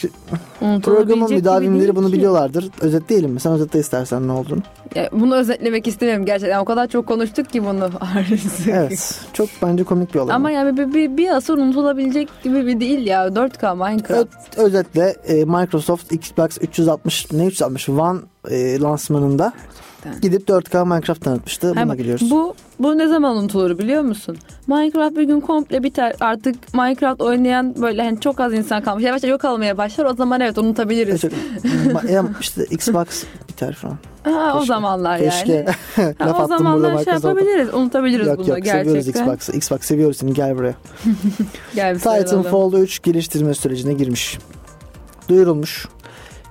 Programın Unutulabilecek gibi müdavimleri bunu ki. biliyorlardır. Özetleyelim mi? Sen özetle istersen ne olduğunu. Ya, bunu özetlemek istemiyorum gerçekten. O kadar çok konuştuk ki bunu. Evet. Çok bence komik bir olay. Ama yani bir, bir, bir asır unutulabilecek gibi bir değil ya. 4K Minecraft. Ö- özetle e, Microsoft Xbox 360 ne 360 One e, lansmanında Gerçekten. gidip 4K Minecraft tanıtmıştı. Buna geliyoruz. bu bu ne zaman unutulur biliyor musun? Minecraft bir gün komple biter. Artık Minecraft oynayan böyle hani çok az insan kalmış. Yavaş yavaş yok almaya başlar. O zaman evet unutabiliriz. Evet, ya işte Xbox biter falan. Ha, o Keşke. zamanlar yani. Keşke. Ha, Laf o zamanlar şey yapabiliriz. Unutabiliriz Yok bunu yok seviyoruz gerçekten. Xbox'ı. Xbox seviyoruz seni gel buraya. Gel. Titanfall 3 geliştirme sürecine girmiş. Duyurulmuş.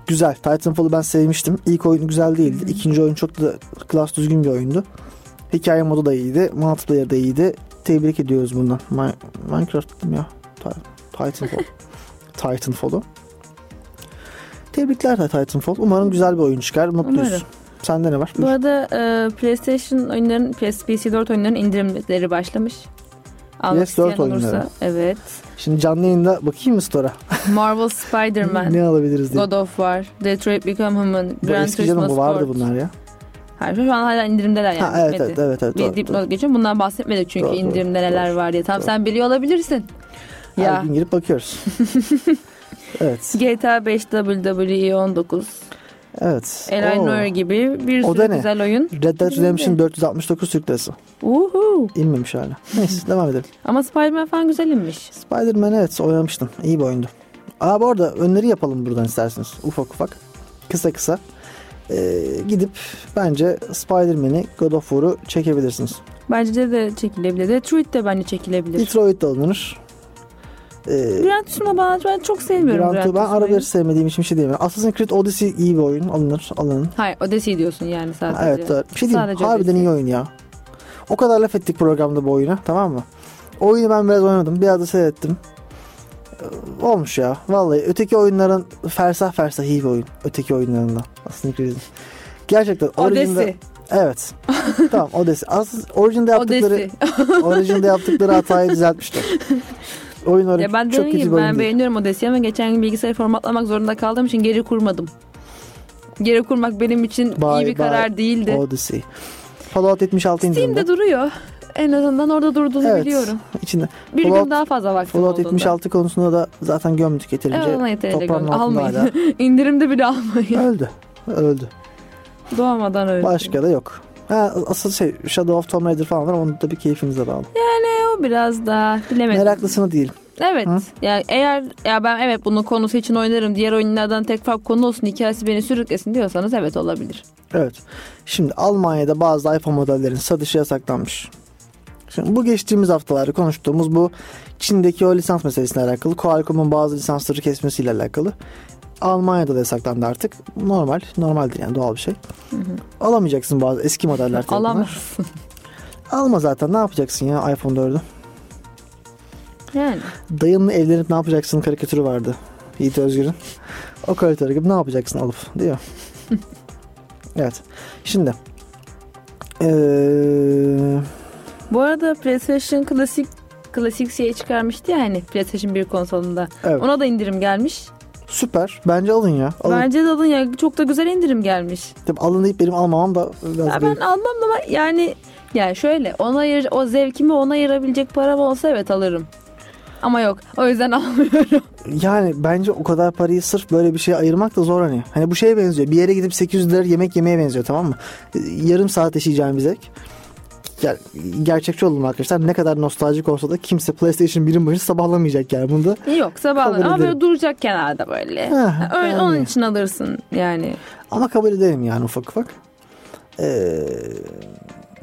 Güzel. Titanfall'u ben sevmiştim. İlk oyun güzel değildi. İkinci oyun çok da klas düzgün bir oyundu. Hikaye modu da iyiydi. Multiplayer da iyiydi. Tebrik ediyoruz bundan. Mi- Minecraft dedim ya. Ti- Titanfall. Titanfall'u. Tebrikler Titanfall. Umarım güzel bir oyun çıkar. Mutluyuz. Umarım. Sende ne var? Bu arada e, PlayStation oyunların, PS, PC4 oyunların indirimleri başlamış. Almak PS4 isteyen olursa. oyunları. Evet. Şimdi canlı yayında bakayım mı store'a? Marvel Spider-Man, ne alabiliriz diye. God of War, Detroit Become Human, Bu Gran eski canım bu vardı Sport. bunlar ya. Hayır şu an hala indirimdeler yani. ha, evet, bitmedi. evet evet evet. Bir doğru, dipnot doğru. geçiyorum. Bundan bahsetmedik çünkü Doğru, doğru, indirimde neler doğru. var diye. Tamam Doğru. sen biliyor olabilirsin. Her Ya gün girip bakıyoruz. evet. GTA 5 WWE 19 Evet. Oo. Noir gibi bir O sürü güzel oyun. Red Dead Redemption 469 Türk Lirası. Uhu. İnmemiş hala. Neyse devam edelim. Ama Spider-Man falan güzelinmiş. Spider-Man evet oynamıştım. İyi bir oyundu. Aa bu arada öneri yapalım buradan isterseniz. Ufak ufak. Kısa kısa. Ee, gidip bence Spider-Man'i God of War'u çekebilirsiniz. Bence de çekilebilir. Detroit de bence çekilebilir. Detroit de alınır. Ee, Gran Turismo bana ben çok sevmiyorum Gran Gran Turismo- ben arabaları sevmediğim için bir şey diyemem. Assassin's Creed Odyssey iyi bir oyun. Alınır. Alının. Hayır Odyssey diyorsun yani sadece. Evet doğru. Bir şey diyeyim. Sadece Harbiden Odyssey. iyi oyun ya. O kadar laf ettik programda bu oyuna. Tamam mı? Oyunu ben biraz oynadım. Biraz da seyrettim. Ee, Olmuş ya. Vallahi öteki oyunların fersah fersah iyi bir oyun. Öteki oyunlarından. Aslında Creed'in. Gerçekten. Odyssey. Evet. tamam Odyssey. Aslında orijinde yaptıkları, orijinde yaptıkları hatayı düzeltmişler. Oyun ya ben çok kötü gibi ben değil. beğeniyorum Odyssey'i ama geçen gün bilgisayarı formatlamak zorunda kaldığım için geri kurmadım. Geri kurmak benim için Bye iyi bir bye karar değildi. Odyssey. Fallout 76 indirimde. Steam'de duruyor. En azından orada durduğunu Evet. biliyorum. İçinde. Bir Fallout- gün daha fazla vaktim Fallout olduğunda. 76 konusunda da zaten gömdük yeterince. Evet ona yeterince Almayın. hala. İndirimde bile almayın. Öldü. Öldü. Doğmadan öyle. Başka da yok. Ha, asıl şey Shadow of Tomb Raider falan var. Onun da bir keyfimize bağlı. O biraz daha bilemedim. Meraklısını değil. Evet. Hı? Yani eğer ya ben evet bunun konusu için oynarım. Diğer oyunlardan tek farklı konu olsun. Hikayesi beni sürüklesin diyorsanız evet olabilir. Evet. Şimdi Almanya'da bazı iPhone modellerin satışı yasaklanmış. Şimdi bu geçtiğimiz haftalarda konuştuğumuz bu Çin'deki o lisans meselesiyle alakalı. Qualcomm'un bazı lisansları kesmesiyle alakalı. Almanya'da da yasaklandı artık. Normal. Normaldir yani doğal bir şey. Alamayacaksın bazı eski modeller. Alamazsın. Alma zaten ne yapacaksın ya iPhone 4'ü. Yani. Dayınla evlenip ne yapacaksın karikatürü vardı. Yiğit Özgür'ün. O karikatürü gibi ne yapacaksın alıp mi? evet. Şimdi. Ee, Bu arada PlayStation klasik klasik şey çıkarmıştı ya hani PlayStation 1 konsolunda. evet. Ona da indirim gelmiş. Süper. Bence alın ya. Alın. Bence de alın ya çok da güzel indirim gelmiş. Tabii alın deyip benim almamam da biraz Ya ben almam ama yani yani şöyle ona ayır, o zevkimi ona ayırabilecek param olsa evet alırım. Ama yok. O yüzden almıyorum. Yani bence o kadar parayı sırf böyle bir şeye ayırmak da zor hani. Hani bu şeye benziyor. Bir yere gidip 800 lira yemek yemeye benziyor tamam mı? Yarım saat yaşayacağım bir zevk. Ger- gerçekçi olalım arkadaşlar. Ne kadar nostaljik olsa da kimse PlayStation 1'in başında sabahlamayacak yani. Bunda Yok sabahlar ama böyle duracak kenarda böyle. Ha, Öyle, yani. Onun için alırsın yani. Ama kabul ederim yani ufak ufak. Ee,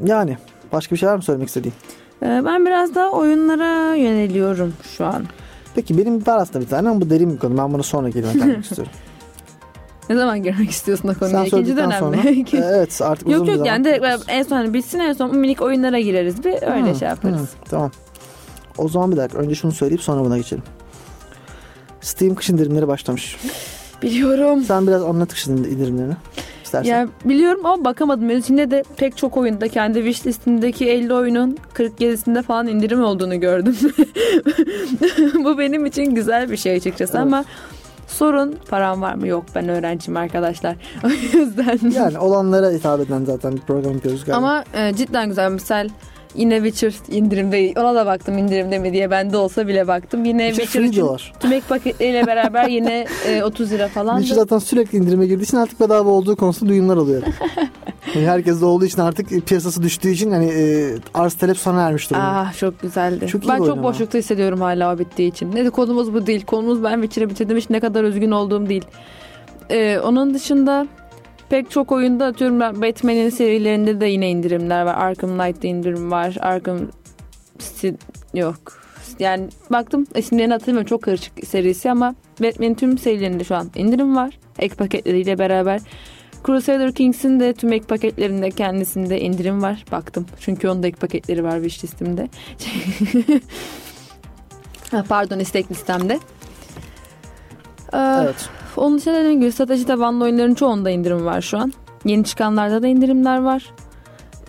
yani başka bir şey var mı söylemek istediğin? Ee, Ben biraz daha oyunlara yöneliyorum şu an. Peki benim var aslında bir tane ama bu derin bir konu. Ben bunu sonra kalmak istiyorum. Ne zaman girmek istiyorsun o konuya? Sen İkinci dönemde. sonra. Evet artık uzun yok bir yok zaman. yani direkt en son hani bitsin en son minik oyunlara gireriz bir öyle Hı, şey yaparız. hı, tamam. O zaman bir dakika önce şunu söyleyip sonra buna geçelim. Steam kış indirimleri başlamış. Biliyorum. Sen biraz anlat kış indirimlerini. İstersen. Ya biliyorum ama bakamadım. Ben içinde de pek çok oyunda kendi wish listindeki 50 oyunun 47'sinde falan indirim olduğunu gördüm. Bu benim için güzel bir şey açıkçası Evet. ama sorun param var mı? Yok ben öğrenciyim arkadaşlar. O yüzden. Yani olanlara hitap eden zaten bir program yapıyoruz galiba. Ama e, cidden güzel. Misal yine Witcher indirimde. Ona da baktım indirimde mi diye. Bende olsa bile baktım. Yine Witcher Witcher için diyorlar. tümek paketleriyle beraber yine e, 30 lira falan. Witcher zaten sürekli indirime girdiği için artık bedava olduğu konusunda duyumlar alıyor. yani herkes de olduğu için artık piyasası düştüğü için hani e, arz talep sona ermiş durumda. Ah çok güzeldi. Çok ben çok boşlukta hissediyorum hala o bittiği için. Ne de konumuz bu değil. Konumuz ben Witcher'ı bitirdim hiç ne kadar üzgün olduğum değil. Ee, onun dışında pek çok oyunda atıyorum Batman'in serilerinde de yine indirimler var. Arkham Knight'ta indirim var. Arkham yok. Yani baktım isimlerini hatırlamıyorum çok karışık serisi ama Batman'in tüm serilerinde şu an indirim var. Ek paketleriyle beraber. Crusader Kings'in de tüm ek paketlerinde kendisinde indirim var. Baktım. Çünkü onun da ek paketleri var wish listemde. Pardon istek listemde. Ee, evet. Onun dışında dediğim gibi strateji tabanlı oyunların çoğunda indirim var şu an. Yeni çıkanlarda da indirimler var.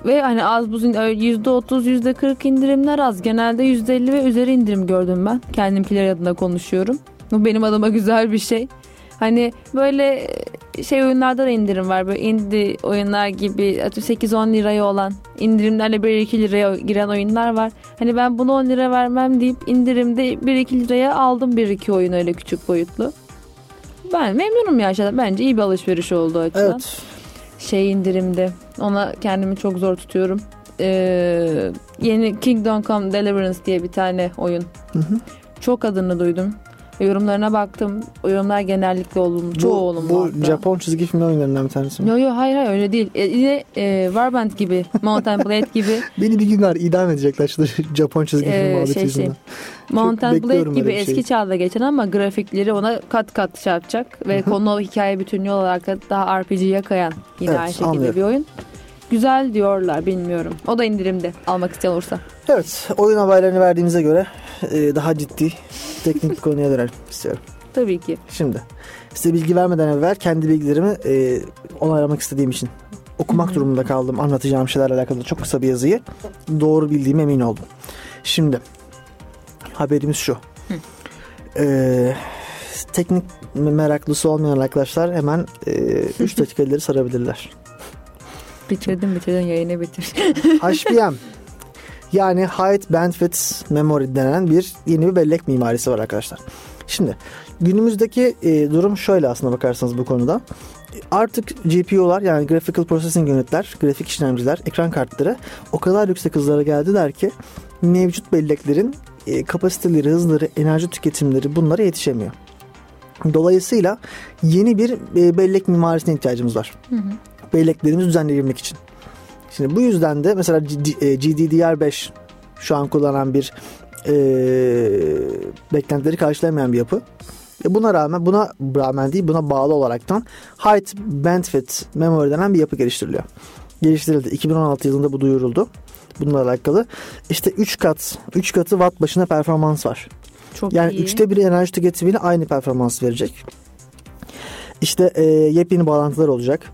Ve hani az buz %30 %40 indirimler az. Genelde %50 ve üzeri indirim gördüm ben. Kendimkiler adına konuşuyorum. Bu benim adıma güzel bir şey. Hani böyle şey oyunlarda da indirim var. Böyle indie oyunlar gibi 8-10 liraya olan indirimlerle 1-2 liraya giren oyunlar var. Hani ben bunu 10 lira vermem deyip indirimde 1-2 liraya aldım 1-2 oyun öyle küçük boyutlu. Ben memnunum ya. Bence iyi bir alışveriş oldu açıdan. Evet. Şey indirimde. Ona kendimi çok zor tutuyorum. Ee, yeni Kingdom Come Deliverance diye bir tane oyun. Hı hı. Çok adını duydum. Yorumlarına baktım. Yorumlar genellikle olumlu. Çoğu olumlu. Bu hatta. Japon çizgi film oyunlarından bir tanesi mi? Yok yok hayır hayır öyle değil. E, yine e, Warband gibi, Mountain Blade gibi. Beni bir gün var idam edecekler şu Japon çizgi film ee, muhabbeti şey, yüzünden. Şey. Mountain Blade gibi eski şey. çağda geçen ama grafikleri ona kat kat şey yapacak. Ve konu hikaye bütünlüğü olarak daha RPG'ye kayan yine evet, aynı şekilde anlıyorum. bir oyun. Güzel diyorlar bilmiyorum. O da indirimde almak isteyen olursa. Evet oyun haberlerini verdiğimize göre e, daha ciddi teknik bir konuya dönelim istiyorum. Tabii ki. Şimdi size bilgi vermeden evvel kendi bilgilerimi e, onaylamak istediğim için okumak Hı-hı. durumunda kaldım. Anlatacağım şeylerle alakalı çok kısa bir yazıyı. Doğru bildiğime emin oldum. Şimdi haberimiz şu. Ee, teknik meraklısı olmayan arkadaşlar hemen 3 e, dakikaları sarabilirler. Bitirdim bitirdim yayını bitir. HBM yani Height Bandwidth Memory denen bir yeni bir bellek mimarisi var arkadaşlar. Şimdi günümüzdeki e, durum şöyle aslında bakarsanız bu konuda. Artık GPU'lar yani Graphical Processing Unit'ler, grafik işlemciler, ekran kartları o kadar yüksek hızlara geldiler ki mevcut belleklerin e, kapasiteleri, hızları, enerji tüketimleri bunlara yetişemiyor. Dolayısıyla yeni bir e, bellek mimarisine ihtiyacımız var. Hı hı. Belleklerimizi düzenleyebilmek için. Şimdi bu yüzden de mesela GDDR5 şu an kullanan bir e, beklentileri karşılayamayan bir yapı. E buna rağmen buna rağmen değil buna bağlı olaraktan High Bandwidth Memory denen bir yapı geliştiriliyor. Geliştirildi. 2016 yılında bu duyuruldu. Bununla alakalı. İşte 3 kat, 3 katı watt başına performans var. Çok yani iyi. üçte bir enerji tüketimiyle aynı performans verecek. İşte e, yepyeni bağlantılar olacak.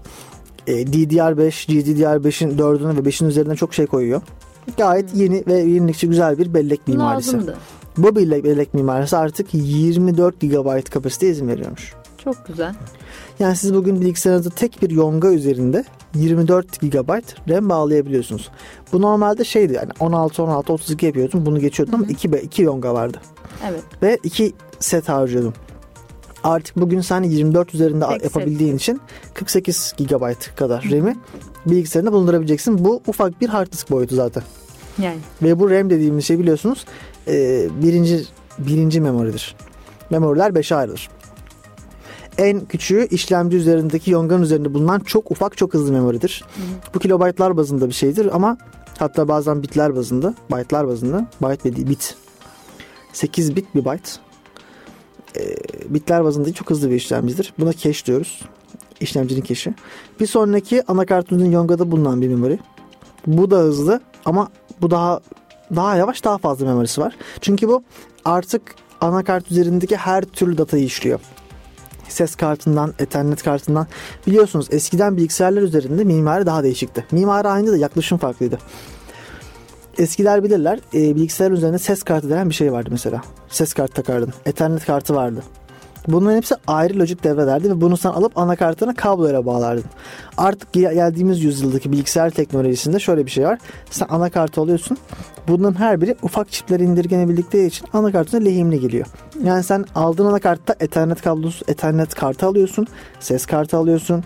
E, DDR5, GDDR5'in 4'ünü ve 5'in üzerine çok şey koyuyor. Gayet hmm. yeni ve yenilikçi güzel bir bellek mimarisi. Lazımdı. Bu bellek, bellek mimarisi artık 24 GB kapasite izin veriyormuş. Çok güzel. Yani siz bugün bilgisayarınızda tek bir yonga üzerinde 24 GB RAM bağlayabiliyorsunuz. Bu normalde şeydi yani 16 16 32 yapıyordum. Bunu geçiyordum ama 2 2 yonga vardı. Evet. Ve 2 set harcıyordum. Artık bugün sen 24 üzerinde Tek yapabildiğin set. için 48 GB kadar RAM'i bilgisayarında bulundurabileceksin. Bu ufak bir hard disk boyutu zaten. Yani. Ve bu RAM dediğimiz şey biliyorsunuz e, birinci birinci memoridir. Memoriler 5'e ayrılır. En küçüğü işlemci üzerindeki yongan üzerinde bulunan çok ufak çok hızlı memoridir. Hı. Bu kilobaytlar bazında bir şeydir ama hatta bazen bitler bazında, byte'lar bazında, byte ve bit. 8 bit bir byte. E, bitler bazında çok hızlı bir işlemcidir. Buna cache diyoruz. İşlemcinin cache'i. Bir sonraki anakartımızın yongada bulunan bir memori. Bu da hızlı ama bu daha daha yavaş daha fazla memorisi var. Çünkü bu artık anakart üzerindeki her türlü datayı işliyor ses kartından, ethernet kartından. Biliyorsunuz eskiden bilgisayarlar üzerinde mimari daha değişikti. Mimari aynı da yaklaşım farklıydı. Eskiler bilirler e, bilgisayar üzerinde ses kartı denen bir şey vardı mesela. Ses kartı takardın. Ethernet kartı vardı. Bunların hepsi ayrı lojik devrelerdi ve bunu sen alıp anakartına kabloyla bağlardın. Artık geldiğimiz yüzyıldaki bilgisayar teknolojisinde şöyle bir şey var. Sen anakartı alıyorsun. Bunların her biri ufak çipler indirgenebildikleri için anakartına lehimli geliyor. Yani sen aldığın anakartta Ethernet kablosu, Ethernet kartı alıyorsun, ses kartı alıyorsun.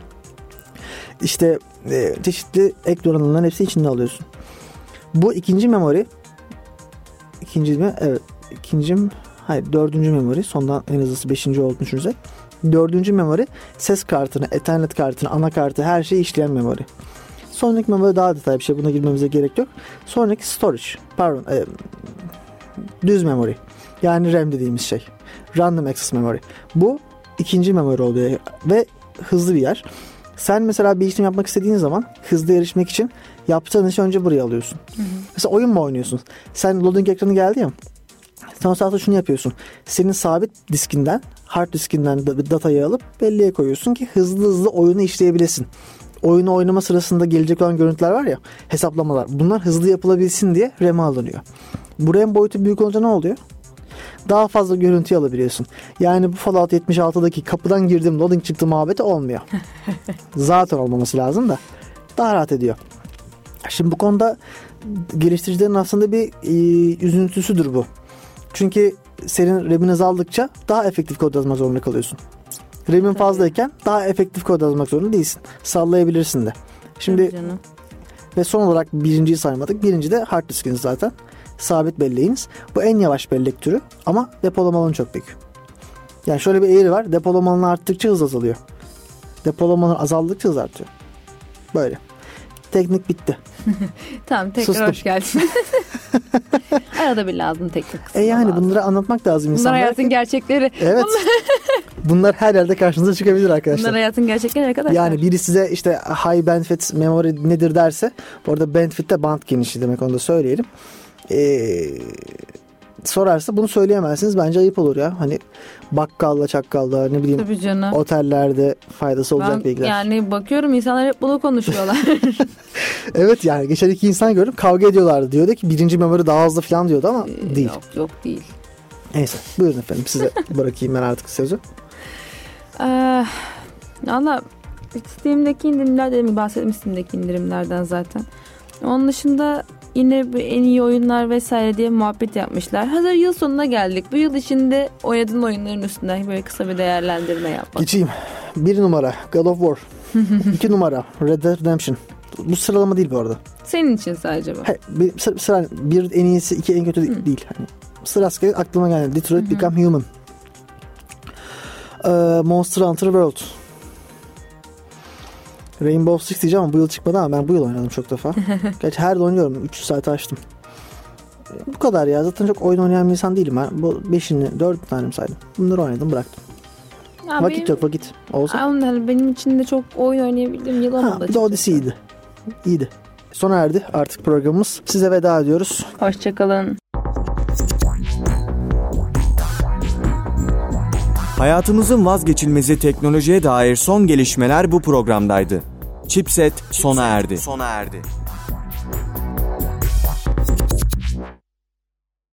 İşte e, çeşitli ek donanımların hepsi içinde alıyorsun. Bu ikinci memori ikinci mi? Evet. ikinci Hayır dördüncü memori. Sondan en hızlısı beşinci olduğunu düşünürsek. Dördüncü memori ses kartını, ethernet kartını, anakartı her şeyi işleyen memori. Sonraki memori daha detaylı bir şey. Buna girmemize gerek yok. Sonraki storage. Pardon. E, düz memori. Yani RAM dediğimiz şey. Random Access Memory. Bu ikinci memory oluyor ve hızlı bir yer. Sen mesela bir işlem yapmak istediğin zaman hızlı erişmek için yaptığın işi önce buraya alıyorsun. Hı hı. Mesela oyun mu oynuyorsun? Sen loading ekranı geldi ya. Sen o saatte şunu yapıyorsun. Senin sabit diskinden, hard diskinden datayı alıp belleğe koyuyorsun ki hızlı hızlı oyunu işleyebilesin. Oyunu oynama sırasında gelecek olan görüntüler var ya, hesaplamalar. Bunlar hızlı yapılabilsin diye RAM'e alınıyor. Bu RAM boyutu büyük olunca ne oluyor? Daha fazla görüntü alabiliyorsun. Yani bu Fallout 76'daki kapıdan girdim loading çıktı muhabbeti olmuyor. Zaten olmaması lazım da daha rahat ediyor. Şimdi bu konuda geliştiricilerin aslında bir e, üzüntüsüdür bu. Çünkü senin RAM'in azaldıkça daha efektif kod yazmak zorunda kalıyorsun. RAM'in fazlayken daha efektif kod yazmak zorunda değilsin. Sallayabilirsin de. Şimdi ve son olarak birinciyi saymadık. Birinci de hard diskiniz zaten. Sabit belleğiniz. Bu en yavaş bellek türü ama depolama alanı çok büyük. Yani şöyle bir eğri var. Depolama alanı arttıkça hız azalıyor. Depolama alanı azaldıkça hız artıyor. Böyle. Teknik bitti. tamam tekrar Sustum. hoş geldin. Arada bir lazım teknik kısmı. E yani lazım. bunları anlatmak lazım insanlara. Bunlar hayatın gerçekleri. Evet. Bunlar her yerde karşınıza çıkabilir arkadaşlar. Bunlar hayatın gerçekleri arkadaşlar. Yani biri size işte high bandwidth memory nedir derse bu arada bandwidth de band genişliği demek onu da söyleyelim. Eee sorarsa bunu söyleyemezsiniz. Bence ayıp olur ya. Hani bakkalla çakkalla ne bileyim Tabii canım. otellerde faydası olacak ben, bilgiler. Yani bakıyorum insanlar hep bunu konuşuyorlar. evet yani geçen iki insan gördüm kavga ediyorlardı. Diyordu ki birinci memori daha hızlı falan diyordu ama ee, değil. Yok yok değil. Neyse buyurun efendim size bırakayım ben artık sözü. Ee, Valla Steam'deki indirimler dedim bahsettim Steam'deki indirimlerden zaten. Onun dışında yine en iyi oyunlar vesaire diye muhabbet yapmışlar. Hazır yıl sonuna geldik. Bu yıl içinde oynadığın oyunların üstünden böyle kısa bir değerlendirme yapmak. Geçeyim. Bir numara God of War. İki numara Red Dead Redemption. Bu sıralama değil bu arada. Senin için sadece bu. Hayır, bir, sıra, sıra, bir en iyisi iki en kötü Hı. değil. Hani sırasıyla aklıma geldi. Detroit Hı-hı. Become Human. Ee, Monster Hunter World. Rainbow Six diyeceğim ama bu yıl çıkmadı ama ben bu yıl oynadım çok defa. Gerçi her de oynuyorum. 300 saat açtım. Bu kadar ya. Zaten çok oyun oynayan bir insan değilim ben. Bu beşini, dört tane saydım. Bunları oynadım bıraktım. Ya vakit benim, yok vakit. Olsa. Aynen, benim için de çok oyun oynayabildiğim yıl olmadı. Ha, bir de Odyssey iyiydi. İyiydi. Sona erdi artık programımız. Size veda ediyoruz. Hoşçakalın. Hayatımızın vazgeçilmezi teknolojiye dair son gelişmeler bu programdaydı. Chipset, Chipset sona erdi. Sona erdi.